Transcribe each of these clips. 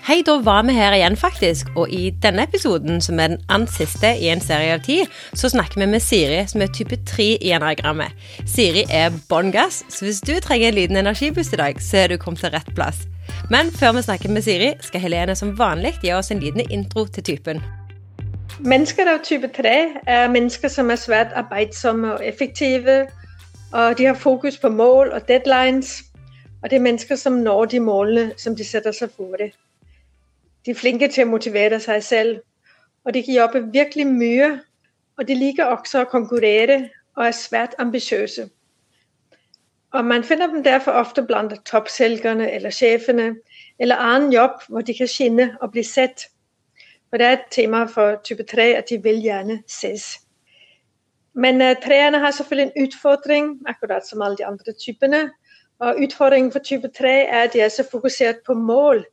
Hei, da var vi her igjen, faktisk. Og i denne episoden, som er den andre siste i en serie av ti, så snakker vi med Siri, som er type 3 i enagrammet. Siri er bånn gass, så hvis du trenger en liten energiboost i dag, så er du kommet til rett plass. Men før vi snakker med Siri, skal Helene som vanlig gi oss en liten intro til typen. Mennesker av type 3 er mennesker som er svært arbeidsomme og effektive. Og de har fokus på mål og deadlines. Og det er mennesker som når de målene som de setter seg for. det. De er flinke til å motivere seg selv. Og de kan jobbe virkelig mye. Og de liker også å konkurrere og er svært ambisiøse. Og man finner dem derfor ofte blant toppselgerne eller sjefene eller annen jobb hvor de kan skinne og bli sett. For det er et tema for type 3 at de vil gjerne ses. Men uh, treerne har selvfølgelig en utfordring, akkurat som alle de andre typene. Og Utfordringen for type 3 er at de er så fokusert på mål,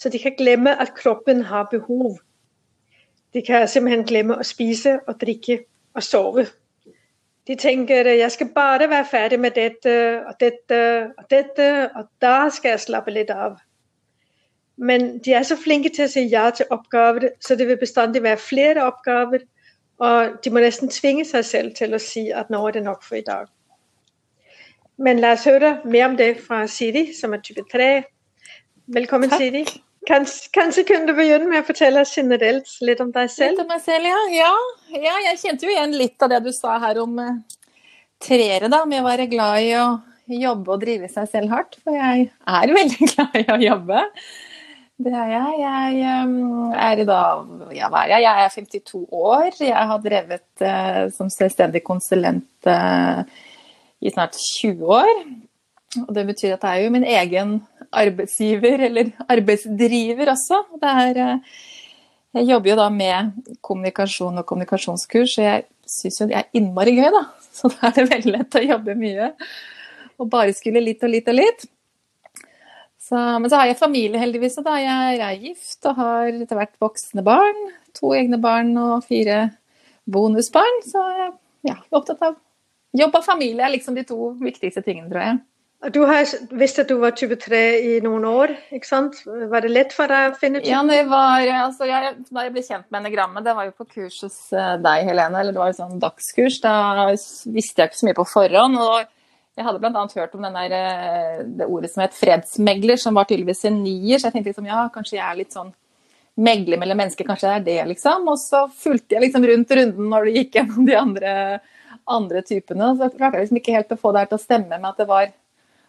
så de kan glemme at kroppen har behov. De kan simpelthen glemme å spise og drikke og sove. De tenker jeg skal bare være ferdig med dette og dette og dette, og da skal jeg slappe litt av. Men de er så flinke til å si ja til oppgaver, så det vil bestandig være flere oppgaver. Og de må nesten tvinge seg selv til å si at nå er det nok for i dag. Men la oss høre mer om det fra Siri, som er type 3. Velkommen, Takk. Siri. Kanskje, kanskje kunne du begynne med å fortelle generelt litt om deg selv? Litt om meg selv, ja. ja. Ja, jeg kjente jo igjen litt av det du sa her om eh, treere, da. Med å være glad i å jobbe og drive seg selv hardt. For jeg er veldig glad i å jobbe. Det er jeg. Jeg um, er i dag Ja, hva er jeg? Jeg er 52 år. Jeg har drevet eh, som selvstendig konsulent eh, i snart 20 år. Og det betyr at jeg er jo min egen arbeidsgiver, eller arbeidsdriver også. Er eh, jeg jobber jo da med kommunikasjon og kommunikasjonskurs, og jeg syns jo det er innmari gøy, da. Så da er det veldig lett å jobbe mye. Og bare skulle litt og litt og litt. Så, men så har jeg familie, heldigvis. Og da jeg er gift og har etter hvert voksne barn. To egne barn og fire bonusbarn. Så jeg ja, er opptatt av jobb og familie er liksom de to viktigste tingene, tror jeg. Du har visst at du var 23 i noen år, ikke sant? Var det lett for deg å finne ut? Ja, det var, altså jeg, Da jeg ble kjent med enegrammet, det var jo på kurs hos eh, deg, Helene. eller Det var jo sånn dagskurs. Da visste jeg ikke så mye på forhånd. og Jeg hadde bl.a. hørt om der, eh, det ordet som het fredsmegler, som var tydeligvis en nier. Så jeg tenkte liksom ja, kanskje jeg er litt sånn megler mellom mennesker, kanskje det er det, liksom. Og så fulgte jeg liksom rundt runden når det gikk gjennom de andre, andre typene. Så klarte jeg liksom ikke helt å få det her til å stemme med at det var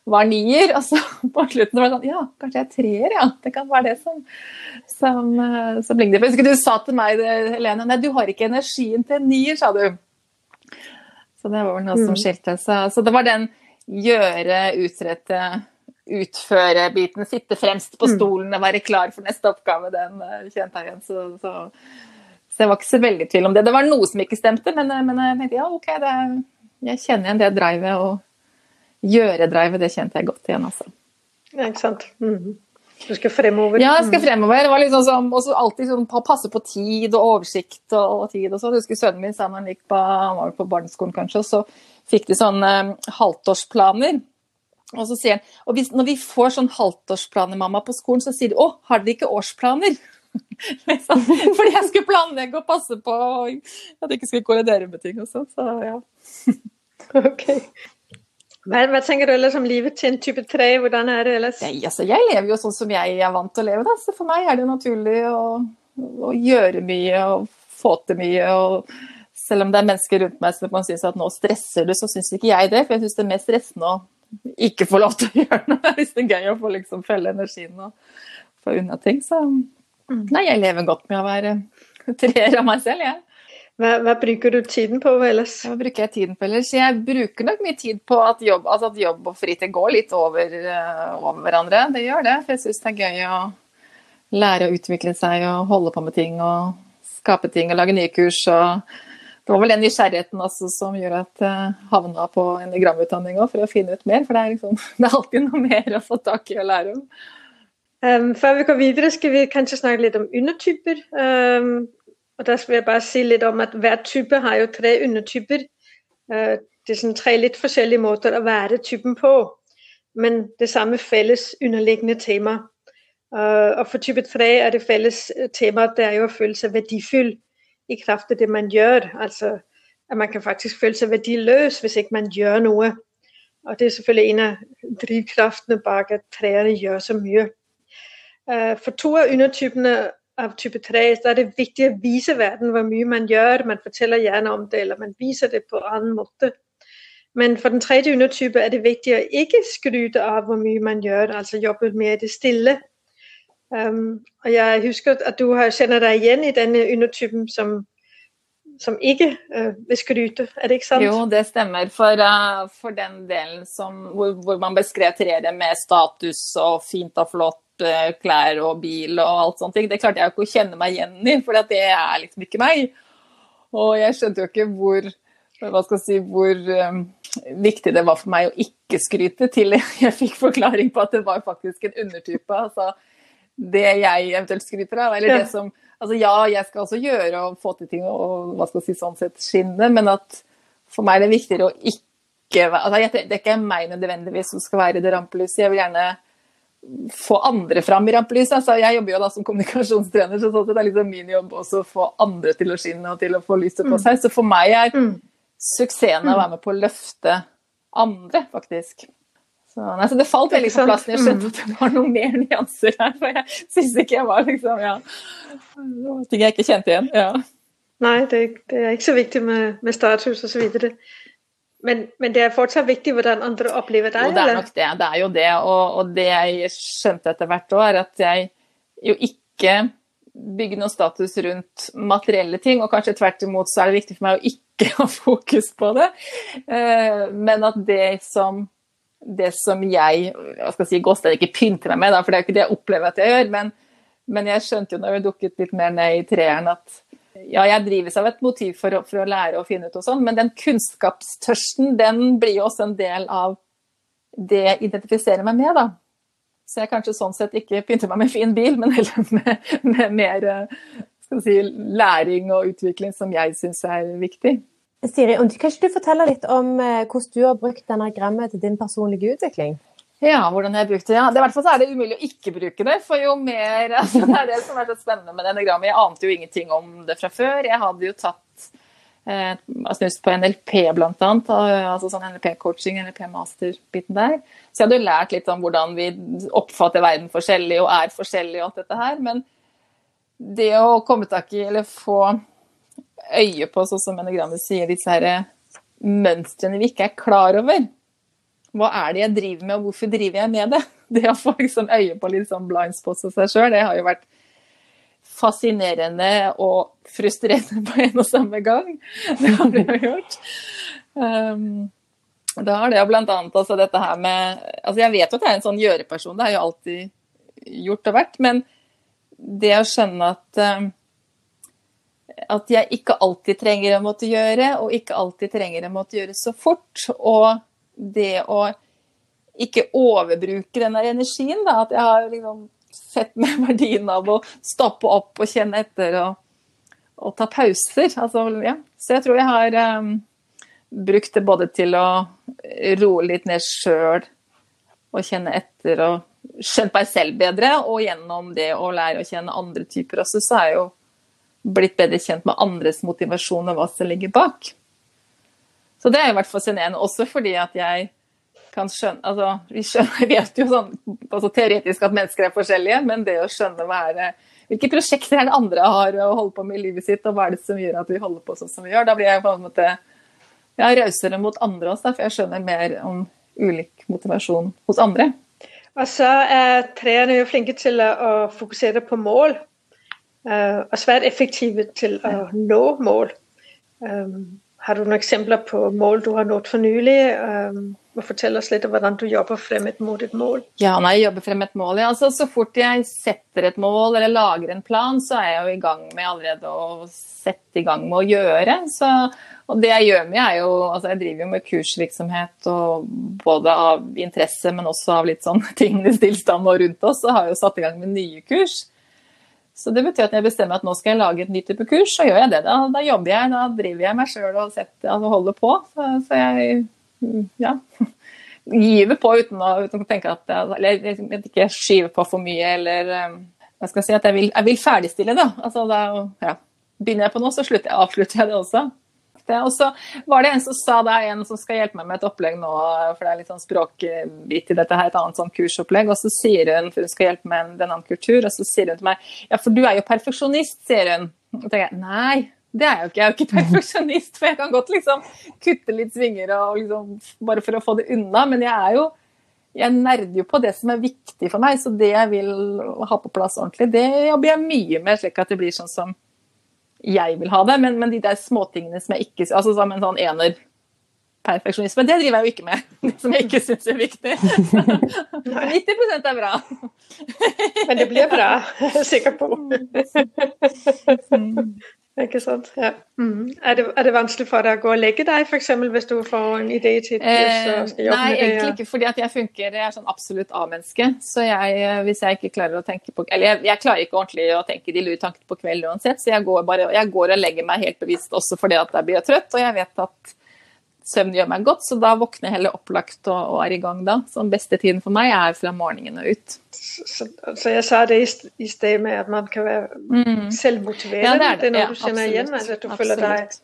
var nier, og så på slutten var det sånn Ja, kanskje jeg er treer, ja. Det kan være det som, som, eh, som ligner. Jeg husker du sa til meg, Helene, nei, du har ikke energien til nier, sa du. Så det var vel noe som Mm. skilte seg. Så det var den gjøre, utrette, utføre-biten. Sitte fremst på Mm. stolen og være klar for neste oppgave. Den eh, kjente jeg igjen. Så, så, så jeg var ikke så veldig i tvil om det. Det var noe som ikke stemte, men, eh, men jeg tenkte ja, OK, det, jeg kjenner igjen det drivet. og Gjøre-drivet, det kjente jeg godt igjen, altså. Ja, ikke sant? Mhm. Du skal fremover. Ja, jeg skal fremover. Det var liksom sånn, også alltid sånn, passe på tid og oversikt og, og tid og sånn. Jeg husker sønnen min sa han gikk på, han var på barneskolen kanskje, og så fikk de sånne um, halvtårsplaner. Og så sier han og hvis, når vi får sånn halvtårsplaner, mamma, på skolen, så sier de å, har dere ikke årsplaner? liksom, fordi jeg skulle planlegge og passe på at jeg ikke skulle kollidere med ting og sånn. Så ja. Ok. Hva, hva tenker du ellers om livet til en type 3? Hvordan er det ellers? Nei, altså, jeg lever jo sånn som jeg er vant til å leve. Da. Så for meg er det naturlig å, å gjøre mye og få til mye. Og selv om det er mennesker rundt meg som kan synes at nå stresser du, så syns ikke jeg det. For jeg syns det er mer stressende å ikke få lov til å gjøre noe hvis det er gøy å få liksom følge energien og få unna ting. Så nei, jeg lever godt med å være treer av meg selv, jeg. Hva, hva bruker du tiden på ellers? Hva bruker jeg tiden på ellers? Jeg bruker nok mye tid på at jobb, altså at jobb og fritid går litt over, eh, over hverandre. Det gjør det. For jeg syns det er gøy å lære å utvikle seg og holde på med ting og skape ting og lage nye kurs. og det var vel den nysgjerrigheten også som gjør at jeg havna på en gramutdanning òg, for å finne ut mer. For det er, liksom, det er alltid noe mer å få tak i og lære om. Um, før vi går videre, skal vi kanskje snakke litt om undertyper. Um, og der vil jeg bare si litt om at hver type har jo tre undertyper. Uh, det er tre litt forskjellige måter å være typen på, men det samme felles underliggende tema. Uh, og for type 3 er det felles tema det er jo å føle seg verdifull i kraft av det man gjør. Altså at man kan faktisk føle seg verdiløs hvis ikke man gjør noe. Og det er selvfølgelig en av drivkraftene bak at treene gjør så mye. For to av undertypene av type 3 så er det viktig å vise verden hvor mye man gjør. Man forteller gjerne om det, eller man viser det på annen måte. Men for den tredje undertype er det viktig å ikke skryte av hvor mye man gjør, altså jobbe mer i det stille. Um, og jeg husker at du har, kjenner deg igjen i denne undertypen som, som ikke uh, vil skryte, er det ikke sant? Jo, det stemmer. For, uh, for den delen som, hvor, hvor, man beskrev treere med status og fint og flott, uh, klær og bil og alt sånt, det klarte jeg ikke å kjenne meg igjen i, for det er liksom ikke meg. Og jeg skjønte jo ikke hvor hva skal jeg si, hvor um, viktig det var for meg å ikke skryte til jeg fikk forklaring på at det var faktisk en undertype. altså det jeg eventuelt skryter av. Eller ja. det som Altså ja, jeg skal også gjøre og få til ting og hva skal jeg si, sånn sett skinne, men at for meg er det viktigere å ikke altså, Det er ikke meg nødvendigvis som skal være i det rampelyset. Jeg vil gjerne få andre fram i rampelyset. Altså, jeg jobber jo da som kommunikasjonstrener, så sånn det er liksom min jobb også å få andre til å skinne og til å få lyset på mm. seg. Så for meg er mm. suksessen å være med på å løfte andre, faktisk. Så, nei, så det falt veldig på plass når jeg skjønte at det var noen mer nyanser her. For jeg syns ikke jeg var liksom ja, Ting jeg ikke kjente igjen. ja. Nei, det, det, er ikke så viktig med, med status osv. Men, men det er fortsatt viktig hvordan andre opplever deg? Jo, det er nok det. Det er jo det. Og, og det jeg skjønte etter hvert òg, er at jeg jo ikke bygger noe status rundt materielle ting. Og kanskje tvert imot så er det viktig for meg å ikke ha fokus på det. Eh, men at det som det som jeg hva skal jeg si, gåsted ikke pynter meg med, da, for det er jo ikke det jeg opplever at jeg gjør. Men, men jeg skjønte jo når vi dukket litt mer ned i treeren at ja, jeg drives av et motiv for å, for å lære og finne ut og sånn, men den kunnskapstørsten den blir jo også en del av det jeg identifiserer meg med, da. Så jeg kanskje sånn sett ikke pynter meg med fin bil, men heller med, med mer skal si, læring og utvikling som jeg syns er viktig. Siri, kan ikke du fortelle litt om eh, hvordan du har brukt denne grammet til din personlige utvikling? Ja, hvordan jeg har brukt det. Ja. det I hvert fall er det umulig å ikke bruke det. For jo mer altså, Det er det som er så spennende med enagrammet. Jeg ante jo ingenting om det fra før. Jeg hadde jo tatt eh, snust på NLP blant annet, altså sånn NLP-coaching, NLP-master-biten der. Så jeg hadde jo lært litt om hvordan vi oppfatter verden forskjellig og er forskjellig og alt dette her. Men det å komme tak i, eller få øye på, sånn som enagrammet sier, disse her eh, mønstrene vi ikke er klar over. Hva er det jeg driver med, og hvorfor driver jeg med det? Det å få liksom øye på litt sånn blind spots av seg sjøl, det har jo vært fascinerende og frustrerende på en og samme gang. Det har det jo gjort. Um, da har det jo blant annet altså dette her med Altså jeg vet jo at jeg er en sånn gjøreperson, det har jeg jo alltid gjort og vært, men det å skjønne at um, at jeg ikke alltid trenger å måtte gjøre, og ikke alltid trenger å måtte gjøre så fort. Og det å ikke overbruke den der energien, da. At jeg har liksom sett med verdien av å stoppe opp og kjenne etter og, og ta pauser. Altså, ja. Så jeg tror jeg har um, brukt det både til å roe litt ned sjøl og kjenne etter og skjønt meg selv bedre, og gjennom det å lære å kjenne andre typer også, så er jo blitt bedre kjent med andres motivasjon og hva som ligger bak. Så det er i hvert vært fascinerende, også fordi at jeg kan skjønne altså, Vi skjønner, vet jo sånn altså, teoretisk at mennesker er forskjellige, men det å skjønne hva er hvilke prosjekter er det andre har å holde på med i livet sitt, og hva er det som gjør at vi holder på sånn som vi gjør? Da blir jeg på en måte ja, rausere mot andre også, for jeg skjønner mer om ulik motivasjon hos andre. Og så er treerne jo flinke til å fokusere på mål. Eh, og svært effektive til å nå mål. Har du noen eksempler på mål du har nådd for nylig? Og Fortell oss litt om hvordan du jobber fremmet mot et mål. Ja, når jeg jobber frem et mål, ja. altså, Så fort jeg setter et mål eller lager en plan, så er jeg jo i gang med allerede å sette i gang med å gjøre. Så, og det jeg gjør med, er jo altså Jeg driver jo med kursvirksomhet og både av interesse, men også av litt sånn tingenes tilstand og rundt oss, så har jeg jo satt i gang med nye kurs. Så det betyr at når jeg bestemmer at nå skal jeg lage et nytt type kurs, så gjør jeg det. Da, da jobber jeg, da driver jeg meg sjøl og setter, altså holder på. Så, så, jeg ja, gyve på uten å, uten å tenke at jeg, Eller ikke skyver på for mye, eller um, hva skal jeg si, at jeg vil, jeg vil ferdigstille, da. Altså, da ja. Begynner jeg på noe, så jeg, avslutter jeg det også. Og så var det en som sa det er en som skal hjelpe meg med et opplegg nå, for det er litt sånn språkbit i dette her, et annet sånn kursopplegg. Og så sier hun, for hun skal hjelpe meg med en, en annen kultur, og så sier hun til meg ja, for du er jo perfeksjonist, sier hun. Og tenker jeg nei, det er jeg jo ikke. Jeg er jo ikke perfeksjonist, for jeg kan godt liksom kutte litt svinger og liksom, bare for å få det unna. Men jeg er jo jeg nerder jo på det som er viktig for meg, så det jeg vil ha på plass ordentlig, det jobber jeg mye med, slik at det blir sånn som jeg vil ha det. Men, men de der småtingene som jeg ikke Altså som en sånn ener perfeksjonisme, det driver jeg jo ikke med. Det som jeg ikke syns er viktig. 90 er bra. Men det blir bra, jeg er sikker på. Ikke sant. Ja. Mm. Er, det, er, det, vanskelig for deg å gå og legge deg, f.eks. hvis du får en idé til eh, Nei, egentlig ikke, fordi jeg funker Jeg er sånn absolutt A-menneske. Så jeg, eh, hvis jeg ikke klarer å tenke på Eller jeg, jeg klarer ikke ordentlig å tenke de lure tankene på kveld uansett, så jeg går, bare, jeg går og legger meg helt bevisst også fordi at jeg blir trøtt, og jeg vet at søvn gjør meg godt, så da våkner jeg heller opplagt og, og, er i gang da. Så den beste tiden for meg er fra morgenen og ut. Så, så jeg sa det i, i sted med at man kan være mm. selvmotiverende. Ja, det er det. det er noe ja, du kjenner absolutt. igjen? Altså, at du føler deg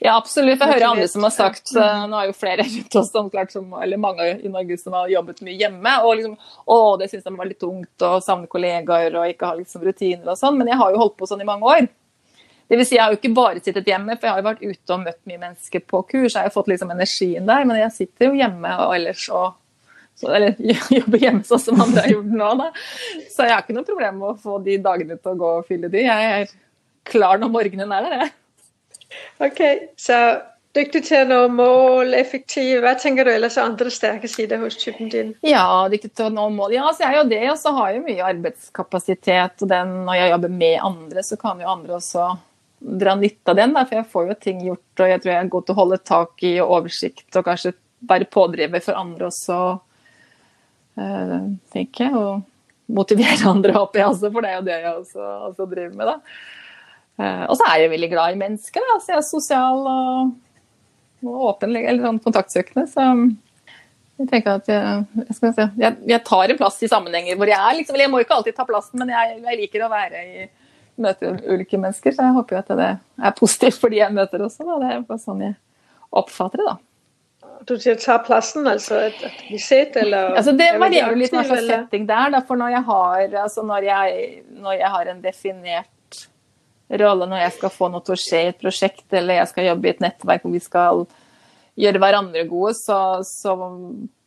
ja, absolutt. Jeg hører andre som har sagt mm. Nå er jo flere rundt oss som, klart, som, eller mange i Norge som har jobbet mye hjemme. Og liksom, å, det syns de var litt tungt å savne kollegaer og ikke ha liksom, rutiner og sånn. Men jeg har jo holdt på sånn i mange år. Det vil si, Jeg har jo ikke bare sittet hjemme, for jeg har jo vært ute og møtt mye mennesker på kurs. Jeg har jo fått liksom energien der, men jeg sitter jo hjemme og ellers og så, Eller jobber hjemme sånn som andre har gjort nå, da. Så jeg har ikke noe problem med å få de dagene til å gå og fylle de. Jeg er klar når morgenen er der, jeg. Ok, så dyktig til å nå mål, effektiv. Hva tenker du ellers er andre sterke sider hos typen din? Ja, dyktig til å nå mål. Ja, så jeg er jo det. Og så har jeg jo mye arbeidskapasitet. Og den, når jeg jobber med andre, så kan jo andre også dra nytte av den. Da, for jeg får jo ting gjort, og jeg tror jeg er god til å holde tak i oversikt og kanskje være pådriver for andre også, uh, tenker jeg. Og motivere andre, håper jeg også, for det er jo det jeg også, også driver med. da. Uh, og så er jeg veldig glad i mennesker. Da. Så jeg er sosial og, og åpen, eller sånn kontaktsøkende. Så jeg tenker at jeg, jeg, jeg, jeg, tar en plass i sammenhenger hvor jeg er. Liksom, jeg må ikke alltid ta plassen, men jeg liker å være i møter ulike mennesker, så jeg håper jo at det er positivt for de jeg møter også. Da. Det er bare sånn jeg oppfatter det, da. Du sier ta plassen, altså at, bli sett, eller altså, Det varierer jo litt hva slags setting det er. For når jeg, har, altså, når, jeg, når jeg har en definert rolle, når jeg skal få noe til å skje i et prosjekt, eller jeg skal jobbe i et nettverk hvor vi skal gjøre hverandre gode, så, så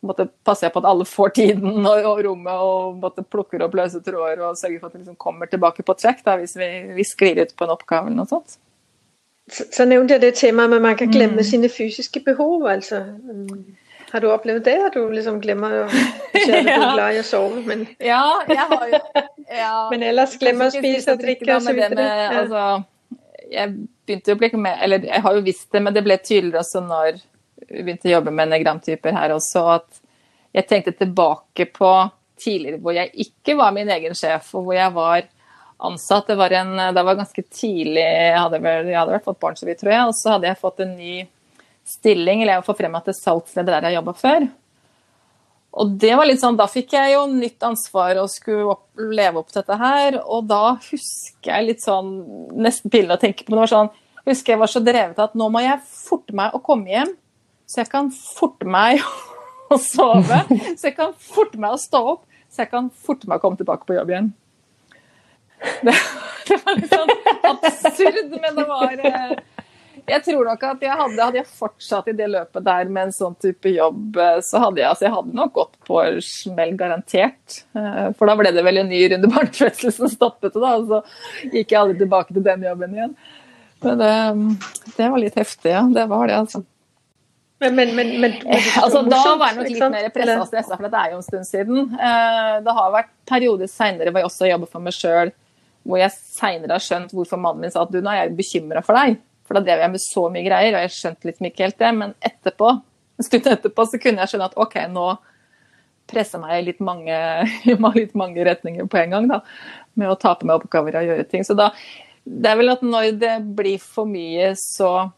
måtte, passer jeg på at alle får tiden og, og rommet og måtte, plukker opp løse tråder og sørger for at vi liksom kommer tilbake på track da, hvis vi, vi sklir ut på en oppgave eller noe sånt. Så, så nevnte jeg det temaet med at man kan glemme mm. sine fysiske behov. altså. Har du opplevd det? At du liksom glemmer å glad i å sove, men Ja, jeg har jo ja, Men ellers glemmer å spise og drikke og så videre. Ja. Altså, jeg begynte jo å bli med Eller jeg har jo visst det, men det ble tydeligere også når begynte å jobbe med enegramtyper her også, at jeg tenkte tilbake på tidligere hvor jeg ikke var min egen sjef, og hvor jeg var ansatt. Det var, en, det var ganske tidlig, jeg hadde, vel, jeg hadde vel fått barn så vidt, tror jeg, og så hadde jeg fått en ny stilling, eller jeg var frem til salgsleder der jeg jobba før. Og det var litt sånn, Da fikk jeg jo nytt ansvar og skulle opp, leve opp til dette her. Og da husker jeg litt sånn Nesten pinlig å tenke på. Men det var sånn, husker jeg var så drevet at nå må jeg forte meg å komme hjem så jeg kan forte meg å sove. Så jeg kan forte meg å stå opp, så jeg kan forte meg å komme tilbake på jobb igjen. Det, det var litt sånn absurd, men det var eh, Jeg tror nok at jeg hadde, hadde jeg fortsatt i det løpet der med en sånn type jobb, eh, så hadde jeg, altså jeg hadde nok gått på smell, garantert. Eh, for da ble det vel en ny runde barnefødsel som stoppet det, da. Og så gikk jeg aldri tilbake til den jobben igjen. Men det, det var litt heftig, ja. Det var det, altså. Men, men, men, men altså, Da var jeg nok litt mer pressa og stressa, for det er jo en stund siden. Eh, det har vært perioder seinere hvor jeg også jobber for meg sjøl, hvor jeg seinere har skjønt hvorfor mannen min sa at du, nå er jeg bekymra for deg. For da drev jeg med så mye greier, og jeg skjønte liksom ikke helt det. Men etterpå, en stund etterpå så kunne jeg skjønne at OK, nå presser meg i litt mange, litt mange retninger på en gang, da. Med å ta på meg oppgaver og gjøre ting. Så da Det er vel at når det blir for mye, så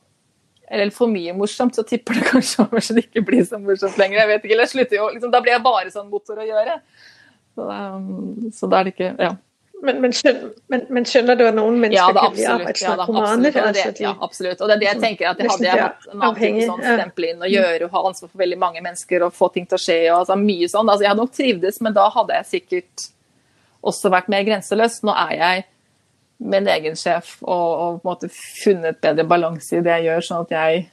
eller for mye morsomt, så tipper det kanskje over så det ikke blir så morsomt lenger. Jeg vet ikke, eller slutter jo, liksom, Da blir jeg bare sånn motor å gjøre. Så, um, så da er det ikke Ja. Men, men, skjønner, men, men, skjønner, du at noen mennesker ja, bli arbeidsnarkomane? Ja, altså, ja, absolutt. Og det er det jeg tenker at jeg hadde jeg hatt en sånn stemple inn og gjøre og ha ansvar for veldig mange mennesker og få ting til å skje og altså, mye sånn. Altså, jeg hadde nok trivdes, men da hadde jeg sikkert også vært mer grenseløs. Nå er jeg min egen sjef og, og på en måte funnet bedre balanse i det jeg gjør, sånn at jeg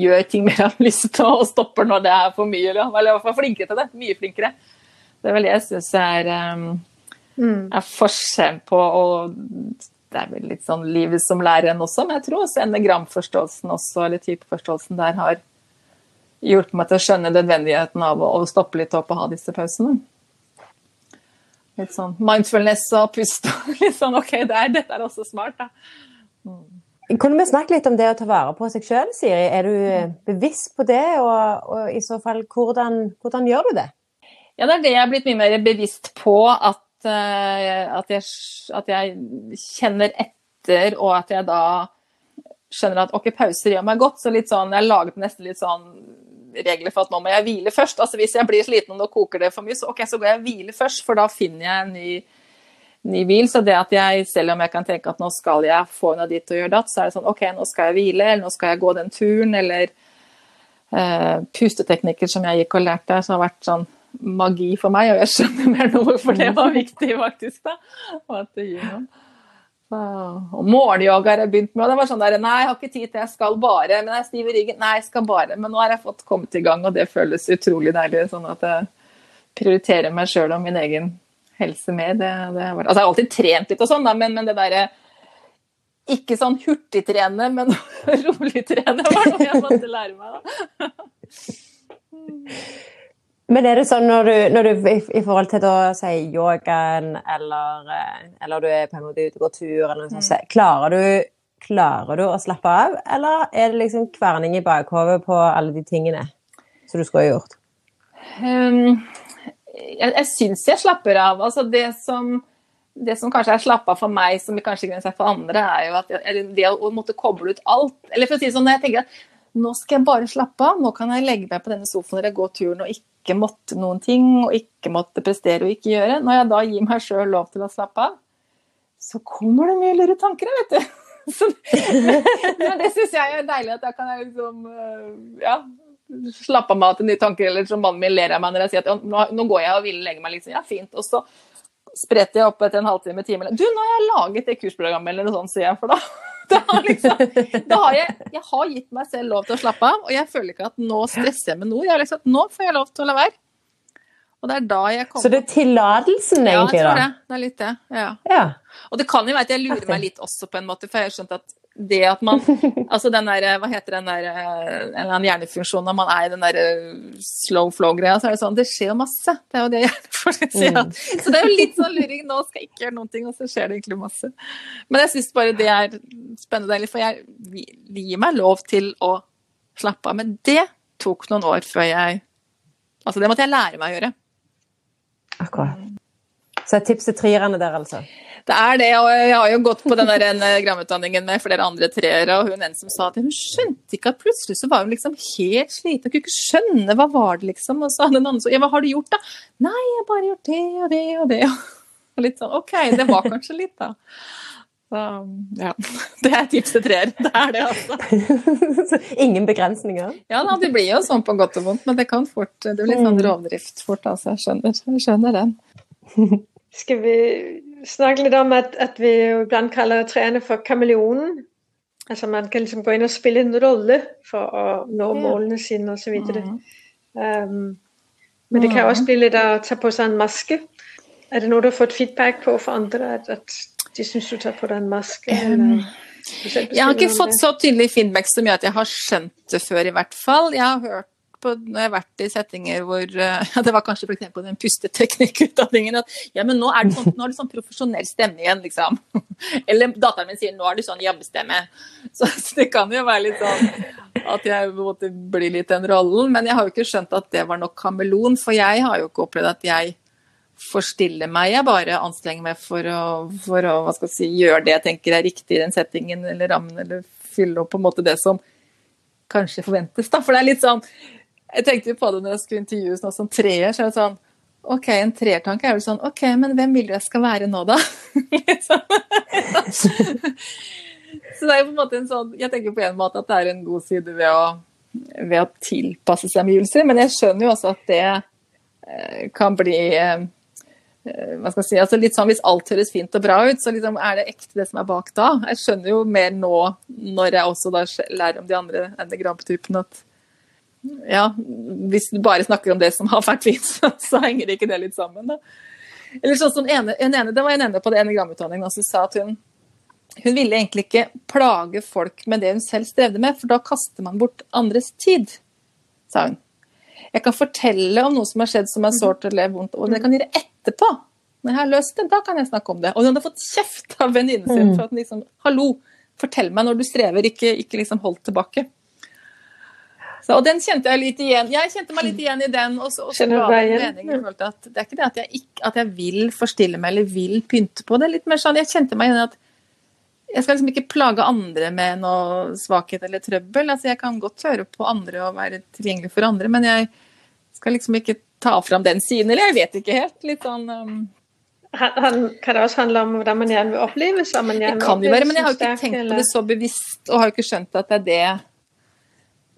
gjør ting mer jeg har lyst til og stopper når det er for mye. Eller, eller i hvert fall flinkere til det. Mye flinkere. Det er vel det jeg syns er, um, mm. er forskjell på og det er vel litt sånn livet som lærer en også, men jeg tror også enegramforståelsen også, eller typeforståelsen der, har hjulpet meg til å skjønne nødvendigheten av å, å stoppe litt opp og ha disse pausene. Litt sånn mindfulness og pust og litt sånn OK, det er, dette er også smart, da. Mm. Kunne vi snakke litt om det å ta vare på seg sjøl, Siri? Er du eh, bevisst på det, og, og i så fall, hvordan, hvordan, gjør du det? Ja, det er det jeg er blitt mye mer bevisst på, at, uh, at, jeg, at jeg kjenner etter, og at jeg da skjønner at OK, pauser gjør meg godt. Så litt sånn, jeg laget nesten litt sånn regler for at nå må jeg hvile først. Altså Hvis jeg blir sliten og nå koker det for mye, så ok, så går jeg og hviler først, for da finner jeg en ny, ny hvil. Så det at jeg, selv om jeg kan tenke at nå skal jeg få henne dit og gjøre datt, så er det sånn ok, nå skal jeg hvile, eller nå skal jeg gå den turen, eller uh, pusteteknikker som jeg gikk og lærte, som har vært sånn magi for meg, og jeg skjønner mer nå hvorfor det var viktig, faktisk. da, og at det gir noe. Og morgenyoga har jeg begynt med. og det var sånn der, Nei, jeg har ikke tid til, jeg skal bare. Men jeg er stiv i ryggen. Nei, jeg skal bare. Men nå har jeg fått kommet i gang, og det føles utrolig deilig. Sånn at jeg prioriterer meg sjøl og min egen helse mer. Det, det altså, jeg har alltid trent litt og sånn, men, men, det derre Ikke sånn hurtigtrene, men rolig trene var noe jeg måtte lære meg, da. Men er det sånn når du, når du i, i, forhold til å si yogaen, eller, eh, eller, du er på en måte ute og går tur, eller noe sånt, mm. klarer, du, klarer du å slappe av, eller er det liksom kverning i bakhodet på alle de tingene som du skulle ha gjort? Um, jeg jeg syns jeg slapper av. Altså det som, det som kanskje er slappa for meg, som kanskje ikke er for andre, er jo at det å måtte koble ut alt. Eller for å si det sånn, jeg tenker at nå skal jeg bare slappe av, nå kan jeg legge meg på denne sofaen eller gå turen og ikke måtte noen ting og ikke måtte prestere og ikke gjøre, når jeg da gir meg sjøl lov til å slappe av, så kommer det mye lure tanker, vet du. Så, men det syns jeg er deilig, at da kan jeg liksom eh, ja, slappe av til nye tanker. Eller som mannen min ler av meg når jeg sier at nå, nå går jeg og vil legge meg, liksom. Ja, fint. Og så spretter jeg opp etter en halvtime, time. Du, nå har jeg laget det kursprogrammet, eller noe sånt, sier jeg. For da da, liksom, da har jeg, jeg, har gitt meg selv lov til å slappe av, og jeg føler ikke at nå stresser jeg med noe. Jeg har liksom, nå får jeg lov til å la være. Og det er da jeg kommer Så det er tillatelsen, egentlig, da? Ja, jeg tror det. Det er litt det. Ja. ja. Og det kan jo være at jeg lurer meg litt også, på en måte, for jeg har skjønt at det at man Altså den der Hva heter den der En eller annen hjernefunksjon når man er i den der slow flow-greia, så er det sånn Det skjer jo masse. Det er jo det hjernefolk sier. Mm. Så det er jo litt sånn luring. Nå skal jeg ikke gjøre noen ting, og så skjer det egentlig masse. Men jeg syns bare det er spennende, for jeg gir meg lov til å slappe av. Men det tok noen år før jeg Altså det måtte jeg lære meg å gjøre. Akkurat. Så et tips til trierne der, altså? Det er det, og jeg har jo gått på den der gramutdanningen med flere andre treere, og hun en som sa at hun skjønte ikke at plutselig så var hun liksom helt sliten, og kunne ikke skjønne hva var det liksom. Og så hadde en annen så ja, hva har du gjort da? Nei, jeg har bare gjort det og det og det. Og litt sånn OK, det var kanskje litt, da. Så, ja. Det er tips til treer. Det er det, altså. Ingen begrensninger? Ja da, det blir jo sånn på godt og vondt, men det kan fort Det blir litt sånn mm. rovdrift fort, altså. Jeg skjønner, jeg skjønner den. Skal vi snakke litt om at, at vi iblant kaller trærne for kameleonen. Altså man kan liksom gå inn og spille en rolle for å nå målene sine osv. Mm. Um, men det kan også bli litt å ta på seg en maske. Er det noe du har fått feedback på fra andre, at, at de syns du tar på deg en maske? Um, jeg har ikke fått så tydelig feedback som gjør at jeg har skjønt det før, i hvert fall. Jeg har hørt på, når jeg har vært i settinger hvor ja, Det var kanskje f.eks. den pusteteknikkutdanningen at ja, men nå, er det sånn, nå har du sånn profesjonell stemme igjen, liksom. Eller datteren min sier nå har du sånn jabbestemme. Så, så, det kan jo være litt sånn at jeg måtte bli litt den rollen. Men jeg har jo ikke skjønt at det var nok kameleon, for jeg har jo ikke opplevd at jeg forstiller meg. Jeg bare anstrenger meg for å, for å si, gjøre det jeg tenker er riktig i den settingen eller rammen, eller fylle opp på en måte det som kanskje forventes, da. For det er litt sånn Jeg tenkte jo på det når jeg skulle intervjues nå som treer, så er det sånn OK, en treertanke er jo sånn OK, men hvem vil du jeg skal være nå, da? så det er jo på en måte en sånn Jeg tenker på en måte at det er en god side ved å, ved å tilpasse seg omgivelser, men jeg skjønner jo også at det eh, kan bli eh, hva skal jeg si, altså litt sånn Hvis alt høres fint og bra ut, så liksom er det ekte det som er bak da. Jeg skjønner jo mer nå, når jeg også da lærer om de andre enneagramtypene, at ja, hvis du bare snakker om det som har vært fint, så, så henger ikke det litt sammen, da. Eller sånn som en ene, Det var en ene på det enegramutdanningen som sa at hun, hun ville egentlig ikke plage folk med det hun selv strevde med, for da kaster man bort andres tid, sa hun. Jeg kan fortelle om noe som har skjedd som er sårt eller vondt, og det kan gjøre etterpå. Når jeg har løst det, da kan jeg snakke om det. Og hun hadde fått kjeft av venninnen sin for at hun liksom Hallo, fortell meg når du strever, ikke, ikke liksom hold tilbake. Så, og den kjente jeg litt igjen. Jeg kjente meg litt igjen i den. Og så, og så var det, meningen, at det er ikke det at jeg, ikke, at jeg vil forstille meg eller vil pynte på det. litt mer sånn, Jeg kjente meg igjen i at jeg skal liksom ikke plage andre med noe svakhet eller trøbbel. altså Jeg kan godt høre på andre og være tilgjengelig for andre, men jeg skal liksom ikke ta fram den siden. Eller jeg vet ikke helt. Litt sånn um... han, Kan det også handle om hvordan man gjerne vil oppleves? Man det kan jo være, men jeg har jo ikke tenkt på det så bevisst, og har jo ikke skjønt at det er det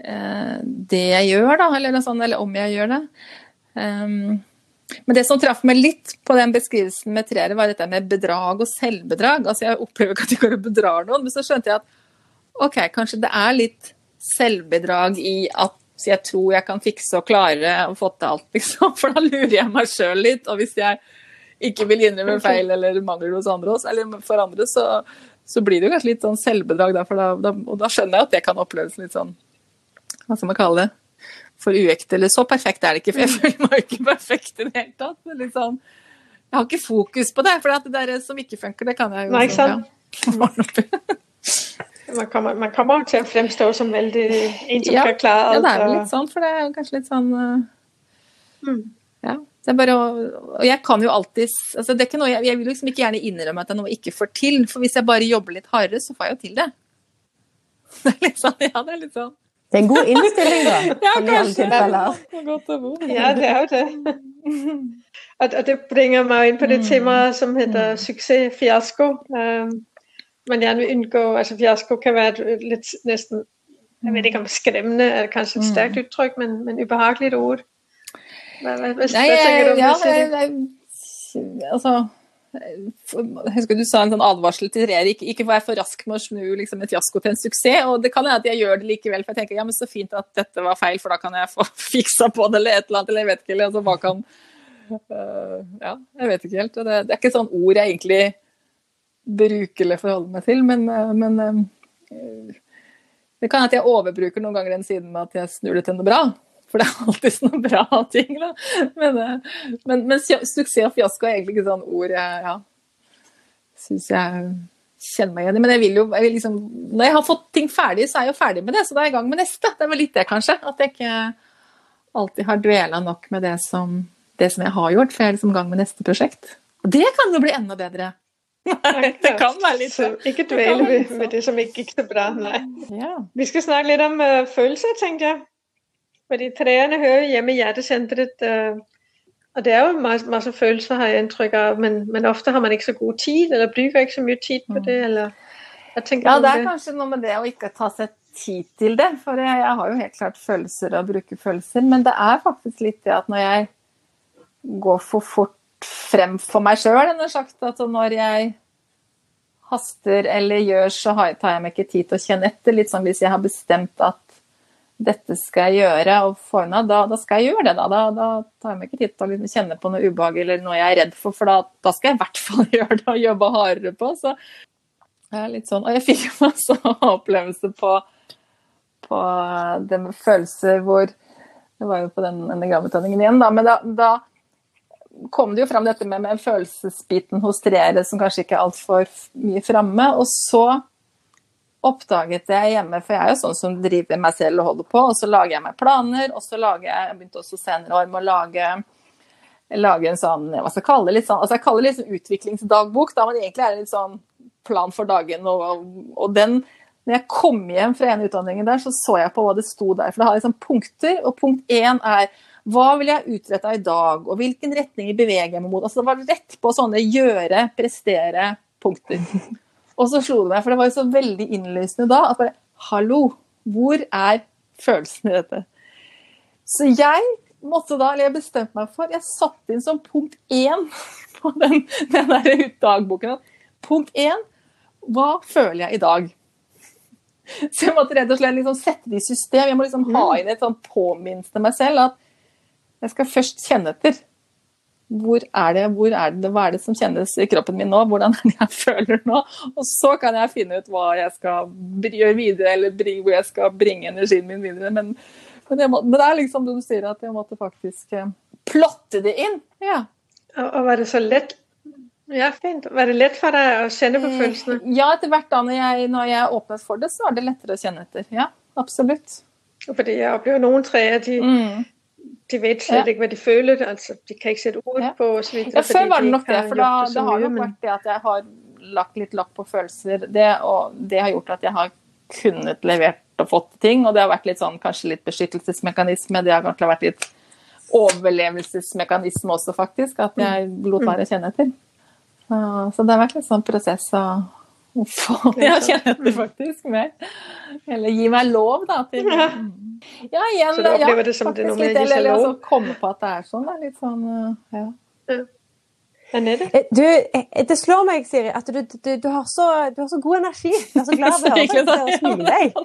det jeg gjør, da, eller, sånt, eller om jeg gjør det. Um, men det som traff meg litt på den beskrivelsen med treere, var dette med bedrag og selvbedrag. Altså Jeg opplever ikke at jeg går og bedrar noen, men så skjønte jeg at ok, kanskje det er litt selvbedrag i at jeg tror jeg kan fikse og klare og få til alt, liksom. For da lurer jeg meg sjøl litt. Og hvis jeg ikke vil innrømme feil eller mangler hos andre, eller for andre, så, så blir det jo kanskje litt sånn selvbedrag. Da, da, da, og da skjønner jeg at det kan oppleves litt sånn hva skal man kalle det, for uekte. Eller så perfekt er det ikke, for jeg føler meg ikke perfekt i det hele tatt. Men liksom, jeg har ikke fokus på det, for det der som ikke funker, det kan jeg jo Nei, ikke sant? Ja. Man kommer, man kommer til å fremstå som veldig en som ja, skal klare alt. Ja, det er vel litt sånn, for det er jo kanskje litt sånn uh, mm. Ja. Det er bare å, og jeg kan jo alltid altså det er ikke noe, jeg, jeg, vil liksom ikke gjerne innrømme at jeg noe ikke får til, for hvis jeg bare jobber litt hardere, så får jeg jo til det. Det er litt sånn, ja, det er litt sånn det er en god innstilling, da. ja, kanskje. Det ja, det er jo det. Og, det bringer meg inn på det mm. temaet som heter mm. suksess, fiasko. Um, man gjerne vil unngå altså Fiasko kan være litt nesten Jeg vet ikke om skremmende er kanskje et mm. sterkt uttrykk, men, men ubehagelig ord. Hva, hva, hva, Nei, hva tenker du om ja, det? Jeg, altså jeg husker du sa en sånn advarsel til Reri, ikke, ikke vær for rask med å snu liksom, en fiasko til en suksess. Og det kan hende at jeg gjør det likevel, for jeg tenker ja, men så fint at dette var feil, for da kan jeg få fiksa på det eller et eller annet, eller jeg vet ikke. Eller, altså, hva kan uh, Ja, jeg vet ikke helt. Det, det, er ikke sånn ord jeg egentlig bruker eller forholder meg til, men, uh, men uh, det kan hende at jeg overbruker noen ganger den siden med at jeg snur det til noe bra. For det er alltid sånne bra ting, da. Men, eh, men, men suksess og fiasko er egentlig ikke sånn ord jeg ja, syns jeg kjenner meg igjen i. Men jeg vil jo jeg vil liksom, Når jeg har fått ting ferdig, så er jeg jo ferdig med det. Så da er jeg i gang med neste. Det er vel litt det, kanskje. At jeg ikke alltid har dvela nok med det som, det som jeg har gjort, for jeg er liksom i gang med neste prosjekt. Og det kan jo bli enda bedre. det kan være litt sånn. Ikke dvel med, med det som ikke gikk så bra, nei. Ja. Vi skal snakke litt om uh, følelser, tenker jeg. Fordi trærne hører hjemme i hjertesenteret. Øh, og det er jo masse, masse følelser, har jeg inntrykk av, men, men, ofte har man ikke så god tid, eller bruker ikke så mye tid på det. eller ja, det er kanskje noe med det å ikke ta seg tid til det. For jeg, jeg har jo helt klart følelser og bruker følelser, men det er faktisk litt det at når jeg går for fort frem for meg sjøl, at når jeg haster eller gjør, så tar jeg meg ikke tid til å kjenne etter. Litt sånn hvis jeg har bestemt at dette skal jeg gjøre, og får unna, da, da, skal jeg gjøre det. Da, da, da tar jeg meg ikke tid til å liksom kjenne på noe ubehag eller noe jeg er redd for, for da, skal jeg i hvert fall gjøre det og jobbe hardere på. Så jeg er litt sånn, Og jeg fikk jo masse opplevelse på, på det med følelser hvor Det var jo på den enegramutdanningen igjen, da. Men da kom det jo fram dette med, med følelsesbiten hos treere som kanskje ikke er altfor mye framme. Og så oppdaget jeg hjemme, for jeg er jo sånn som driver meg selv og holder på, og så lager jeg meg planer, og så lager jeg Jeg begynte også senere år med å lage, lage en sånn hva skal jeg kalle det, litt sånn, altså jeg kaller det litt sånn utviklingsdagbok, da, man egentlig er en litt sånn plan for dagen, og, og den når jeg kom hjem fra en utdanning der, så så jeg på hva det sto der. For det har liksom punkter, og punkt én er hva vil jeg utrette i dag, og hvilken retning beveger jeg meg mot? Altså Det var rett på sånne gjøre, prestere, punkter. Og så slo det meg, for det var jo så veldig innlysende da, at bare Hallo, hvor er følelsen i dette? Så jeg måtte da, eller jeg bestemte meg for Jeg satte inn som punkt én på den, den der dagboken punkt én Hva føler jeg i dag? Så jeg måtte rett og slett liksom sette det i system. Jeg må liksom ha mm. inn et sånn påminnelse til meg selv at jeg skal først kjenne etter. Hvor er, det, hvor er det, hva er det som kjennes i kroppen min nå? Hvordan er det jeg føler nå? Og så kan jeg finne ut hva jeg skal gjøre videre, eller hvor jeg skal bringe energien min videre. Men, men, må, men det er liksom det du sier, at jeg måtte faktisk eh, plotte det inn. Ja. Og var det så lett ja, fint. Var det lett for deg å kjenne på eh, følelsene? Ja, etter hvert da når jeg, når jeg åpnet for det, så var det lettere å kjenne etter. Ja, absolutt. Fordi jeg opplever noen trær de, mm. De vet slett ja. ikke hva de føler. altså De kan ikke sette ord ja. på. Ja, før var det nok det. For da, det har nok vært det at jeg har lagt litt lokk på følelser. Det, og det har gjort at jeg har kunnet levert og fått ting. Og det har vært litt sånn, kanskje litt beskyttelsesmekanisme. Det har kanskje vært litt overlevelsesmekanisme også, faktisk. At jeg lot være å kjenne etter. Så det har vært en sånn prosess å, få Jeg kjenner du faktisk mer. Eller gi meg lov, da. Til, ja, igjen, så du opplever ja, det som det noe med å gi seg lov? Altså, komme på at det er sånn. Det er litt sånn, ja. ja. Eh, du, eh, det slår meg, Siri, at du, du, du, har, så, du har, så, god energi. Du er så glad for å høre og smile deg.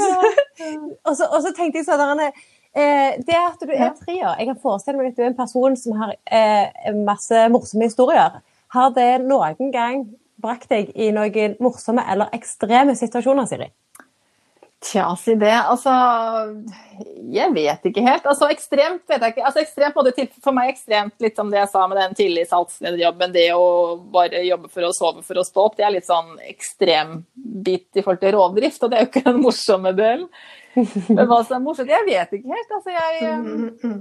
og, så, og så tenkte jeg sånn eh, Det at du er trier Jeg kan forestille meg at du er en person som har eh, masse morsomme historier. Har det noen gang brakt deg i noen morsomme eller ekstreme situasjoner, Siri? Tja, si det. Altså Jeg vet ikke helt. Altså Ekstremt vet jeg ikke. Altså ekstremt både til, For meg ekstremt litt som det jeg sa med den tidlig salgslederjobben. Det å bare jobbe for å sove for å stå opp, det er litt sånn ekstrembit i forhold til rovdrift. Og det er jo ikke den morsomme delen. Men hva som er morsomt, jeg vet ikke helt. Altså jeg mm, mm, mm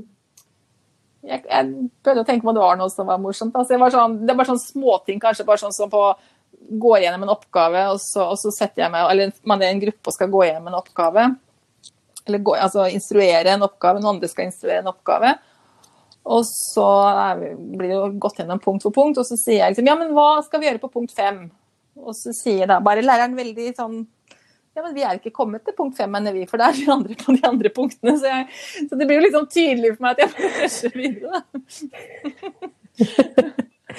jeg, jeg prøvde å tenke på om det var noe som var morsomt. Altså, var sånn, det var sånn småting, kanskje bare sånn som på gå gjennom en oppgave, og så, og så, setter jeg meg Eller man er en gruppe og skal gå gjennom en oppgave. Eller gå, altså instruere en oppgave, noen andre skal instruere en oppgave. Og så blir det gått gjennom punkt for punkt, og så sier jeg liksom Ja, men hva skal vi gjøre på punkt fem? Og så sier da bare læreren veldig sånn ja, men vi er ikke kommet til punkt fem, mener vi, for det er de andre på de andre punktene. Så, jeg, så det blir jo liksom tydelig for meg at jeg må rushe videre, da.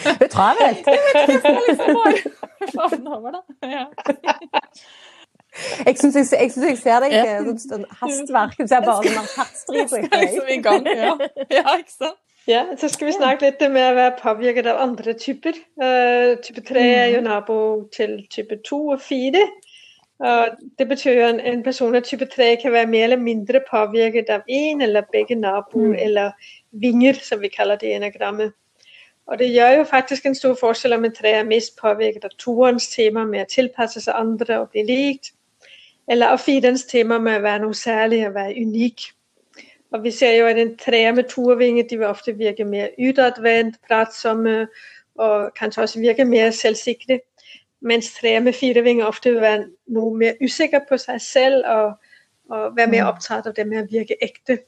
Det er travel! Jeg vet ikke, jeg liksom bare favne over, da. Ja. Jeg syns jeg, jeg, jeg, ser deg ja. sånn hastverk. Du ser bare sånn skal Liksom i gang, ja. ja, ikke sant. Ja, så skal vi snakke litt med å være påvirket av andre typer. Uh, type 3 er jo mm. nabo til type 2 og 4. Det betyr jo at en person av type 3 kan være mer eller mindre påvirket av én eller begge naboer, mm. eller vinger, som vi kaller det i enagrammet. Og det gjør jo faktisk en stor forskjell om en tre er mest påvirket av toerens tema med å tilpasse seg andre og bli likt, eller av firens tema med å være noe særlig og være unik. Og vi ser jo at en treer med toervinger de vil ofte virke mer utadvendt, pratsomme og kanskje også virke mer selvsikre. Mens tre med fire vinger ofte vil være noe mer usikker på seg selv og, og være mer mm. opptatt av det med å virke ekte.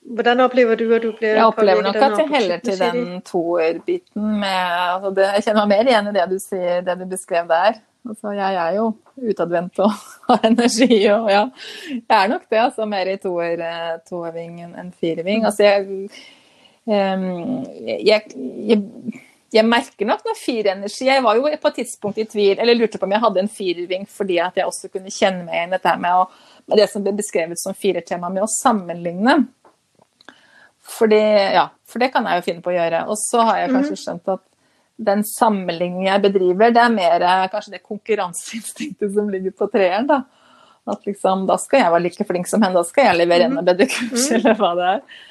Hvordan opplever du at du blir Jeg opplever nok at jeg heller til den toerbiten altså Jeg kjenner meg mer igjen i det du sier, det du beskrev der. Altså, jeg er jo utadvendt og har energi og ja. Jeg er nok det, altså. Mer i toer, toerving enn fireving. Altså, jeg, um, jeg, jeg jeg merker nok noe fyrenergi. Jeg var jo på et tidspunkt i tvil, eller lurte på om jeg hadde en firerving fordi at jeg også kunne kjenne meg igjen dette med, å, med det som ble beskrevet som firertema, med å sammenligne. Fordi, ja, for det kan jeg jo finne på å gjøre. Og så har jeg kanskje mhm. skjønt at den sammenligningen jeg bedriver, det er mer kanskje det konkurranseinstinktet som ligger på treeren. da. At liksom, da skal jeg være like flink som henne, da skal jeg levere enda mhm. bedre kurs, mhm. eller hva det er.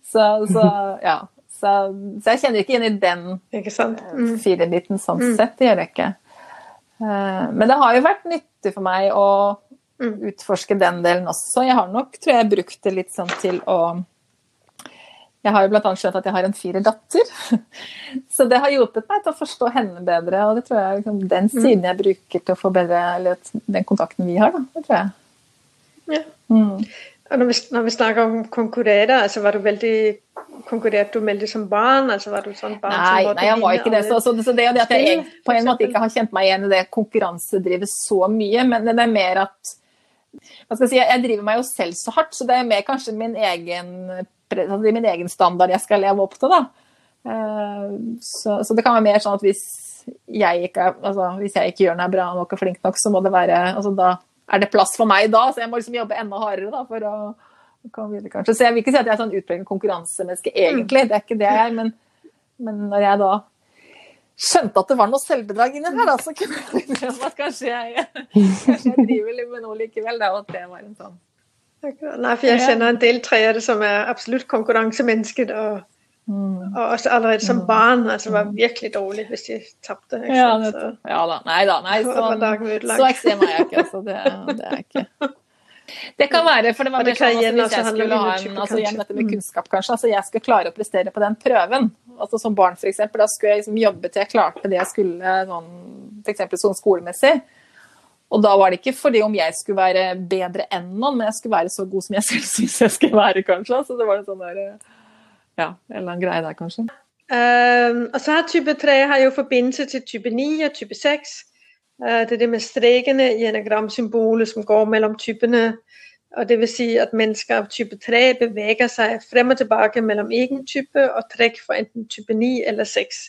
Så, så ja. Så, så, jeg kjenner ikke inn i den mm. firebiten sånn mm. sett, det gjør jeg ikke. Uh, men det har jo vært nyttig for meg å mm. utforske den delen også. Jeg har nok, tror jeg, brukt det litt sånn til å jeg har jo bl.a. skjønt at jeg har en fire datter. Så det har hjulpet meg til å forstå henne bedre, og det tror jeg liksom den mm. siden jeg bruker til å forbedre eller den kontakten vi har. Da. Det tror jeg. Ja. Mm. Og når vi, når vi, snakker om konkurrere, altså var du veldig konkurrerte du veldig som barn? altså var du sånn barn Nei, nei jeg var ikke det. Så, så, så det, det at jeg på en måte ikke har kjent meg igjen i det konkurransedrivet så mye, men det er mer at jeg si, Jeg driver meg jo selv så hardt, så det er mer kanskje min egen, altså min egen standard jeg skal leve opp til. da. Eh, så, så, det kan være mer sånn at hvis jeg ikke, altså, hvis jeg ikke gjør noe bra nok og flink nok, så må det være altså da er det plass for meg da, så jeg må liksom jobbe enda hardere da, for å komme videre, kanskje. Så jeg vil ikke si at jeg er sånn utpreget konkurransemenneske, egentlig. Det er ikke det jeg er. Men, men, når jeg da skjønte at det var noe selvbedrag inni her, da, så kunne jeg innrømme at kanskje jeg, kanskje jeg driver litt med noe likevel. Da, og at det var en sånn Nei, for jeg kjenner en del treere som er absolutt konkurransemennesker. og Mm. Og også allerede som mm. barn altså var mm. virkelig dårlig hvis de tapte. Ja, ja, da. Nei da. Nei, så, så ekstrem er jeg ikke. Altså, det, det, er ikke. Det kan være, for det var mer sånn altså, hvis jeg skulle ha en altså, igjen dette med kunnskap, kanskje. altså Jeg skulle klare å prestere på den prøven. altså Som barn, f.eks. Da skulle jeg liksom jobbe til jeg klarte det jeg skulle, sånn, f.eks. sånn skolemessig. Og da var det ikke fordi om jeg skulle være bedre enn noen, men jeg skulle være så god som jeg selv syns jeg skulle være, kanskje. Så det var en sånn der ja, en eller annen greie der, kanskje. Um, og så har type 3 har jo forbindelse til type 9 og type 6. Uh, det er det med strekene i enagramsymbolet som går mellom typene. Og det vil si at mennesker av type 3 beveger seg frem og tilbake mellom egen type og trekk for enten type 9 eller 6.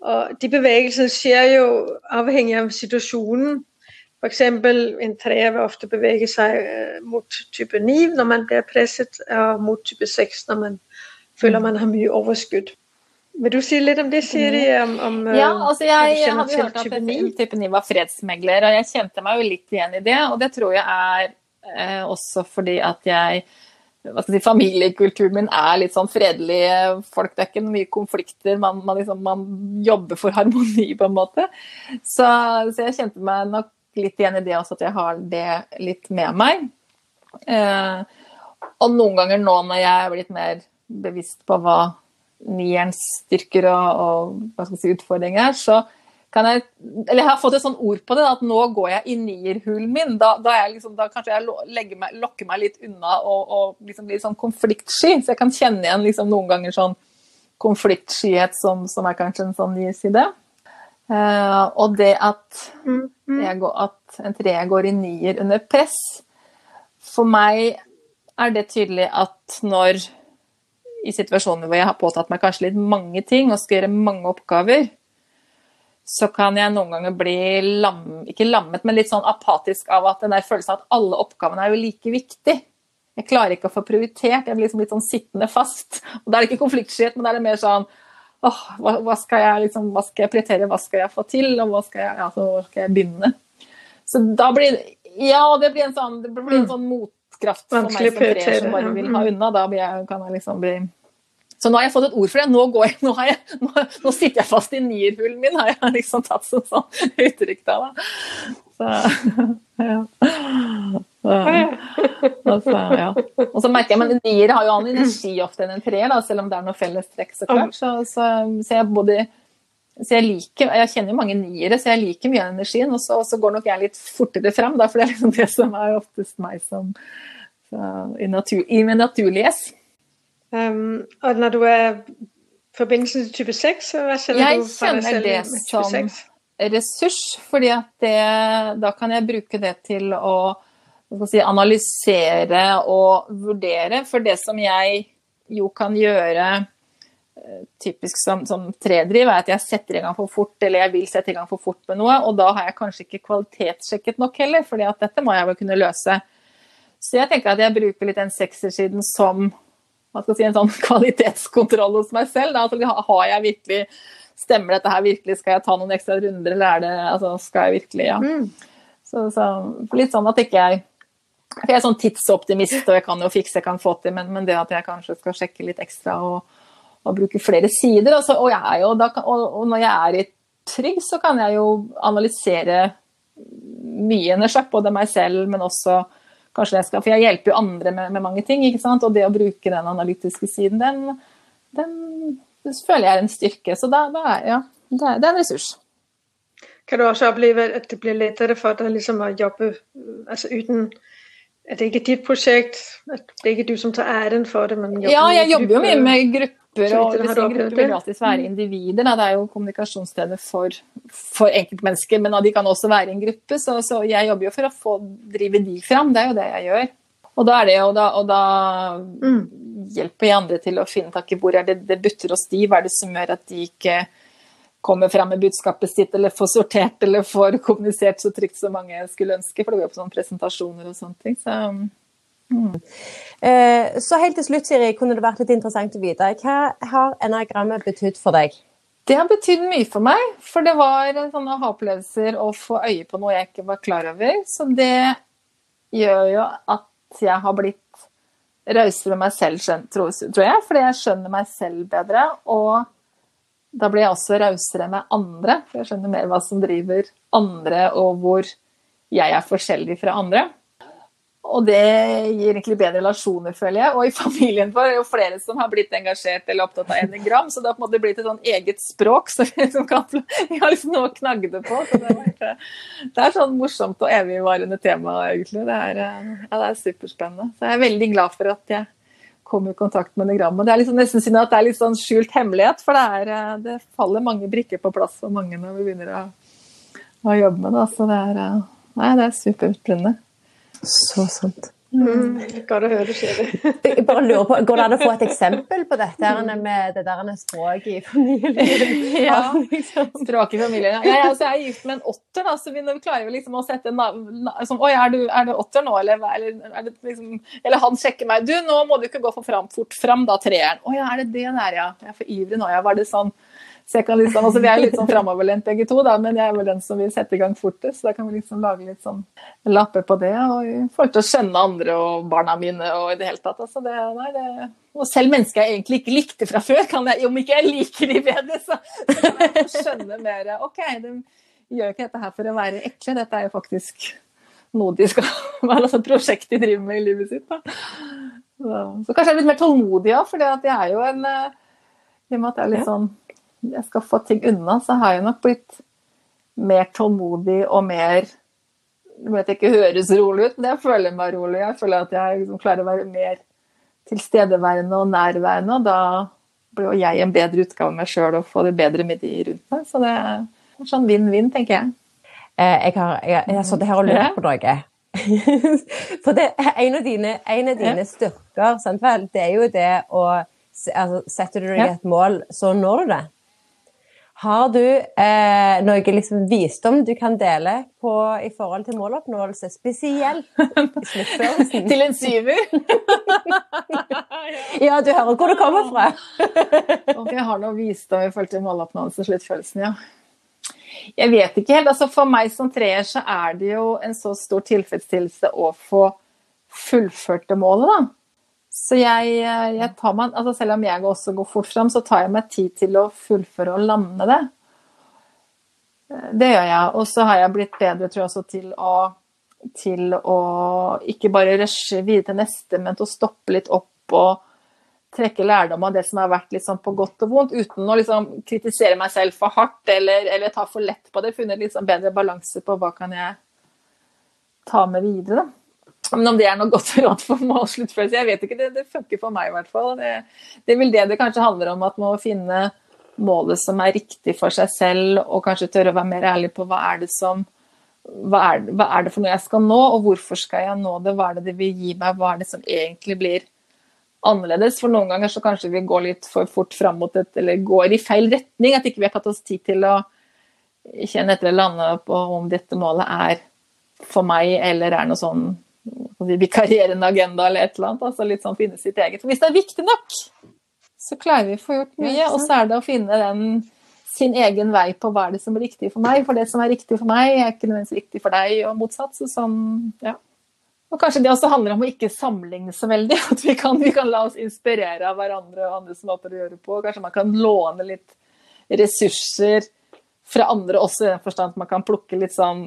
Og de bevegelsene skjer jo avhengig av situasjonen. F.eks. en treer vil ofte bevege seg uh, mot type 9 når man blir presset, og mot type 6 når man føler man har mye overskudd. Vil du si litt om det, Siri? Om, om, ja, eh, altså jeg, jeg hadde hørt at type 9? type 9 var fredsmegler, og jeg kjente meg jo litt igjen i det. Og det tror jeg er eh, også fordi at jeg hva skal jeg si, Familiekulturen min er litt sånn fredelig. Folk, det er ikke mye konflikter. Man, man, liksom, man jobber for harmoni, på en måte. Så, så, jeg kjente meg nok litt igjen i det også, at jeg har det litt med meg. Eh, og noen ganger nå når jeg er blitt mer bevisst på hva nierens styrker og, og si, utfordringer er, så kan jeg Eller jeg har fått et sånt ord på det, at nå går jeg i nierhulen min. Da, da, liksom, da kanskje jeg meg, lokker meg litt unna og, og liksom blir sånn konfliktsky. Så jeg kan kjenne igjen liksom, noen ganger sånn konfliktskyhet som, som, er kanskje en sånn ny side. Uh, og det at, mm, mm. går, at en treer går i nier under press For meg er det tydelig at når i situasjoner hvor jeg har påtatt meg kanskje litt mange ting og skal gjøre mange oppgaver, så kan jeg noen ganger bli lam, ikke lammet, men litt sånn apatisk av at den der følelsen av at alle oppgavene er jo like viktig. Jeg klarer ikke å få prioritert, jeg blir liksom litt sånn sittende fast. Og Da er det ikke konfliktskyhet, men da er det mer sånn åh, hva, hva, skal jeg liksom, hva skal jeg prioritere, hva skal jeg få til, og hva skal jeg, hvor skal jeg begynne? Så da blir Ja, det blir en sånn, det blir en mm. sånn mot kraft for meg som treer som bare vil ha unna. Da jeg, kan jeg liksom bli så nå har jeg fått et ord for det. Nå, jeg, nå, jeg, nå, nå sitter jeg fast i nierhulen min, har jeg liksom tatt som sånn uttrykk da. Så, ja. Så, altså, ja. Og så merker jeg, men Nier har jo annen energi ofte enn en treer, selv om det er noe fellestrekk. Så klart. Så, så, så, jeg både så jeg liker, jeg kjenner jo mange niere, så jeg liker mye av energien. Og så, og så går nok jeg litt fortere frem, da, for det er liksom det som er oftest meg som i, natur, i min naturlige S. Um, og når du er forbindelsen til type 6, hva kjenner jeg du fra deg selv Jeg kjenner det som ressurs, fordi at det, da kan jeg bruke det til å si, analysere og vurdere. For det som jeg jo kan gjøre typisk som, som tredriv, er at jeg setter i gang for fort, eller jeg vil sette i gang for fort med noe, og da har jeg kanskje ikke kvalitetssjekket nok heller, fordi at dette må jeg vel kunne løse. Så jeg tenker at jeg bruker litt den seksersiden som hva skal jeg si, en sånn kvalitetskontroll hos meg selv. Da. Altså, har jeg virkelig Stemmer dette her virkelig? Skal jeg ta noen ekstra runder, eller er det altså, Skal jeg virkelig Ja. Mm. Så, så, litt sånn at ikke jeg for Jeg er sånn tidsoptimist, og jeg kan jo fikse, jeg kan få til, men, men det at jeg kanskje skal sjekke litt ekstra og, og bruke flere sider altså, og, jo, kan, og, og, når jeg er i trygg, så kan jeg jo analysere mye energi, både meg selv, men også kanskje jeg skal For jeg hjelper jo andre med, med mange ting, ikke sant. Og det å bruke den analytiske siden, den, den, den føler jeg er en styrke. Så da, da er, ja, det er, det er en ressurs. Kan du også oppleve at det blir lettere for deg liksom, å jobbe altså uten at det ikke er ditt prosjekt? At det er ikke du som tar æren for det? Ja, jeg jobber jo mye med grupper, og disse grupper vil alltid være individer. Da. Det er jo kommunikasjonsstedet for, for enkeltmennesker, men de kan også være i en gruppe. Så, så, jeg jobber jo for å få drive de fram, det er jo det jeg gjør. Og da, det, og da, og da mm. hjelper jeg andre til å finne tak i hvor er det, det butter hos de, hva er det som gjør at de ikke kommer fram med budskapet sitt, eller får sortert eller får kommunisert så trygt som mange skulle ønske. For det går jo på sånne presentasjoner og sånne ting. Så, mm. eh, så helt til slutt, Siri, kunne det vært litt interessant å vite. Hva har enagrammet betydd for deg? Det har betydd mye for meg. For det var sånne aha-opplevelse å få øye på noe jeg ikke var klar over. Så det gjør jo at jeg har blitt rausere med meg selv, tror jeg. Fordi jeg skjønner meg selv bedre. og da blir jeg også rausere med andre, for jeg skjønner mer hva som driver andre, og hvor jeg er forskjellig fra andre. Og det gir egentlig bedre relasjoner, føler jeg. Og i familien vår er jo flere som har blitt engasjert eller opptatt av enegram, så det har på en måte blitt et sånn eget språk vi, kan, vi har liksom noe å knagge det på. Så det, er, det er sånn morsomt og evigvarende tema, egentlig. Det er, ja, det er superspennende. Så jeg er veldig glad for at jeg kom i kontakt med enegrammet. Det er liksom nesten synd at det er litt sånn skjult hemmelighet, for det, er, eh, det, faller mange brikker på plass for mange når vi begynner å, å jobbe med det. Så det er, eh, nei, det er superspennende. Så sant. Mm. Godt å høre, Siri. Jeg bare lurer på, Går det an å få et eksempel på dette med det der språket i familien? Ja, liksom. språket i familien. Ja, altså, jeg er gift med en åtter, da, så vi klarer jo liksom å sette sånn, Oi, er du, er du åtter nå, eller, eller, liksom, eller, han sjekker meg. Du, nå må du ikke gå for fram, fort fram, da, treeren. Å ja, er det det der, ja. Jeg er for ivrig nå, ja. Var det sånn? Så jeg kan liksom, altså Vi er litt sånn framoverlent begge to, da, men jeg er vel den som vil sette i gang fortest. Så da kan vi liksom lage litt sånn lapper på det. Og i forhold til å skjønne andre og barna mine og i det hele tatt. Altså det, nei, det, og selv mennesker jeg egentlig ikke likte fra før, kan jeg, om ikke jeg liker de bedre, så, så kan jeg skjønne mer OK, de gjør ikke dette her for å være ekle, dette er jo faktisk noe de skal være et prosjekt de driver med i livet sitt. Da. Så, så kanskje jeg er litt mer tålmodig òg, for det er jo en eh, I og med at jeg er litt sånn jeg skal få ting unna, så har jeg nok blitt mer tålmodig og mer Jeg vet ikke høres rolig ut, men jeg føler meg rolig. Jeg føler at jeg liksom klarer å være mer tilstedeværende og nærværende. Og da blir jo jeg en bedre utgave av meg sjøl og får det bedre med de rundt meg. Så det er sånn vinn-vinn, tenker jeg. Eh, jeg har, jeg, jeg har sittet her og lurt på noe. For det, en av dine, en av dine styrker, sant vel, det er jo det å altså, Setter du deg et mål, så når du det. Har du eh, noe liksom visdom du kan dele på, i forhold til måloppnåelse, spesielt i sluttførelsen? til en syver? ja, du hører hvor det kommer fra. jeg har noe visdom i forhold til måloppnåelse og sluttførelsen, ja. Jeg vet ikke helt. altså For meg som treer så er det jo en så stor tilfredsstillelse å få fullført det målet, da. Så jeg, eh, jeg tar meg, altså selv om jeg også går fort fram, så tar jeg meg tid til å fullføre og lande det. Eh, det gjør jeg. Og så har jeg blitt bedre tror jeg, også til å, til å ikke bare rushe videre til neste, men til å stoppe litt opp og trekke lærdom av det som har vært liksom på godt og vondt, uten å liksom kritisere meg selv for hardt eller, eller ta for lett på det. Funnet sånn bedre balanse på hva kan jeg ta med videre. da. Men om det er noe godt råd for målsluttførelse, jeg vet ikke. Det, det funker for meg i hvert fall. Det, det er vel det det kanskje handler om, at man må finne målet som er riktig for seg selv, og kanskje tørre å være mer ærlig på hva er det som hva er, hva er, det for noe jeg skal nå, og hvorfor skal jeg nå det? Hva er det det vil gi meg? Hva er det som egentlig blir annerledes? For noen ganger så kanskje vi går litt for fort fram mot et, eller går i feil retning. At ikke vi har tatt oss tid til å kjenne etter eller lande på om dette målet er for meg, eller er noe sånn vikarierende agenda eller et eller annet. altså litt sånn finne sitt eget. For hvis det er viktig nok, så klarer vi å få gjort mye. Og så er det å finne den, sin egen vei på hva er det som er riktig for meg. For det som er riktig for meg, er ikke nødvendigvis riktig for deg, og motsatt. Så sånn, ja. Og kanskje det også handler om å ikke sammenligne så veldig. At vi kan, vi kan la oss inspirere av hverandre og andre som har måter å gjøre på. Kanskje man kan låne litt ressurser fra andre også, i den forstand at man kan plukke litt sånn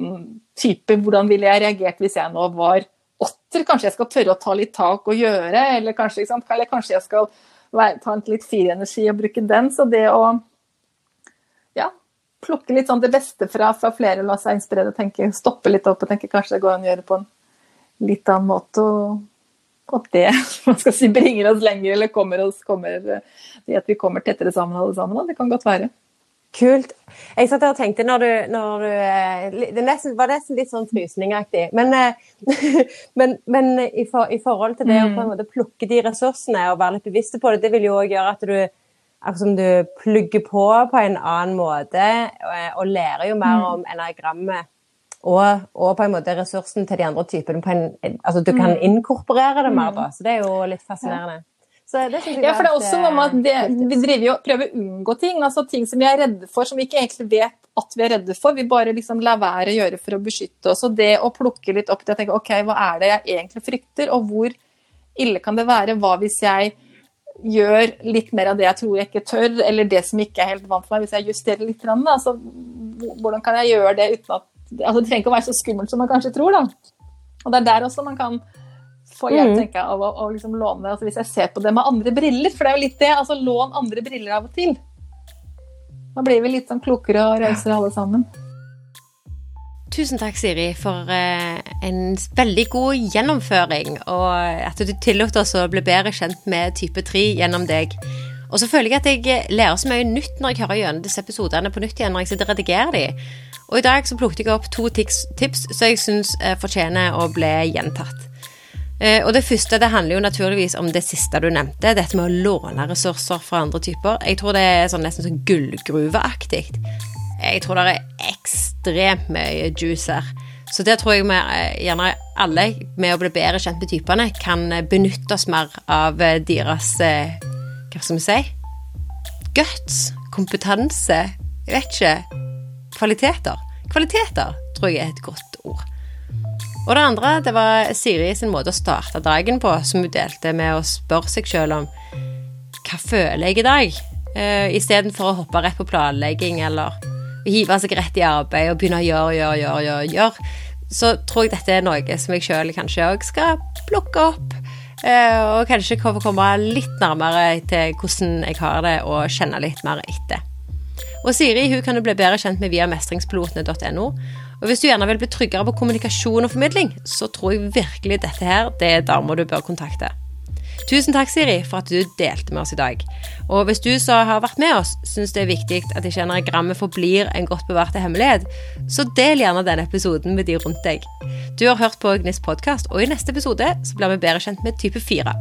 type Hvordan ville jeg reagert hvis jeg nå var åtter. Kanskje jeg skal tørre å ta litt tak og gjøre, eller kanskje, eller kanskje jeg skal ta en litt firenergi og bruke den. Så det å ja, plukke litt sånn det beste fra, fra flere, la seg inspirere, tenke, stoppe litt opp og tenke kanskje det går an å gjøre på en litt annen måte. og og det man skal si, bringer oss lenger, eller kommer oss, kommer, det at vi kommer tettere sammen alle sammen. Det kan godt være. Kult. Jeg satt og tenkte når du, når du eh, Det nesten, var nesten litt sånn frysningaktig. Men, eh, men, men i, for, i, forhold til det å på en mm. måte plukke de ressursene og være litt bevisste på det, det vil jo òg gjøre at du som du plugger på på en annen måte, og, og lærer jo mer mm. om enagrammet og, og, på en måte ressursen til de andre typene. En, altså du kan mm. inkorporere det mer, da. Så det er jo litt fascinerende. ja, for det er også noe med at det, vi driver jo prøver å unngå ting. altså Ting som vi er redde for, som vi ikke egentlig vet at vi er redde for. Vi bare liksom lar være å gjøre for å beskytte oss. Og det å plukke litt opp til å tenke ok, hva er det jeg egentlig frykter, og hvor ille kan det være? Hva hvis jeg gjør litt mer av det jeg tror jeg ikke tør, eller det som ikke er helt vant for meg, hvis jeg justerer litt. Altså, hvordan kan jeg gjøre det uten at altså, Det trenger ikke å være så skummelt som man kanskje tror. da. Og Det er der også man kan få hjelp mm. tenker jeg, av å, å liksom låne altså Hvis jeg ser på det med andre briller, for det er jo litt det. altså Lån andre briller av og til. Da blir vi litt sånn klokere og rausere alle sammen. Tusen takk, Siri, for uh, en veldig god gjennomføring, og at du tillot oss å bli bedre kjent med type 3 gjennom deg. Og så føler jeg at jeg lærer så mye nytt når jeg hører gjennom disse episodene på nytt igjen når jeg sitter og redigerer dem. Og i dag så plukket jeg opp to tips, tips som jeg syns eh, fortjener å bli gjentatt. Eh, og det første det handler jo naturligvis om det siste du nevnte, dette med å låne ressurser fra andre typer. Jeg tror det er sånn, nesten sånn gullgruveaktig. Jeg tror det er ekstremt mye juice her. Så det tror jeg vi eh, gjerne alle, med å bli bedre kjent med typene, kan benytte oss mer av deres Hva skal vi si? Guts, kompetanse, jeg vet ikke kvaliteter. Kvaliteter tror jeg er et godt ord. Og det andre det var Siri sin måte å starte dagen på, som hun delte med å spørre seg sjøl om hva føler jeg i dag, uh, istedenfor å hoppe rett på planlegging eller hive seg rett i arbeid og begynne å gjøre, gjøre, gjøre, gjøre, gjøre. Så tror jeg dette er noe som jeg sjøl kanskje òg skal plukke opp. Uh, og kanskje komme litt nærmere til hvordan jeg har det, og kjenne litt mer etter. Og Siri hun kan du bli bedre kjent med via mestringspilotene.no. Og hvis du gjerne vil bli tryggere på kommunikasjon og formidling, så tror jeg virkelig dette her det er damer du bør kontakte. Tusen takk, Siri, for at du delte med oss i dag. Og hvis du som har vært med oss, syns det er viktig at ikke enagrammet forblir en godt bevart hemmelighet, så del gjerne denne episoden med de rundt deg. Du har hørt på Gnist podkast, og i neste episode så blir vi bedre kjent med type 4.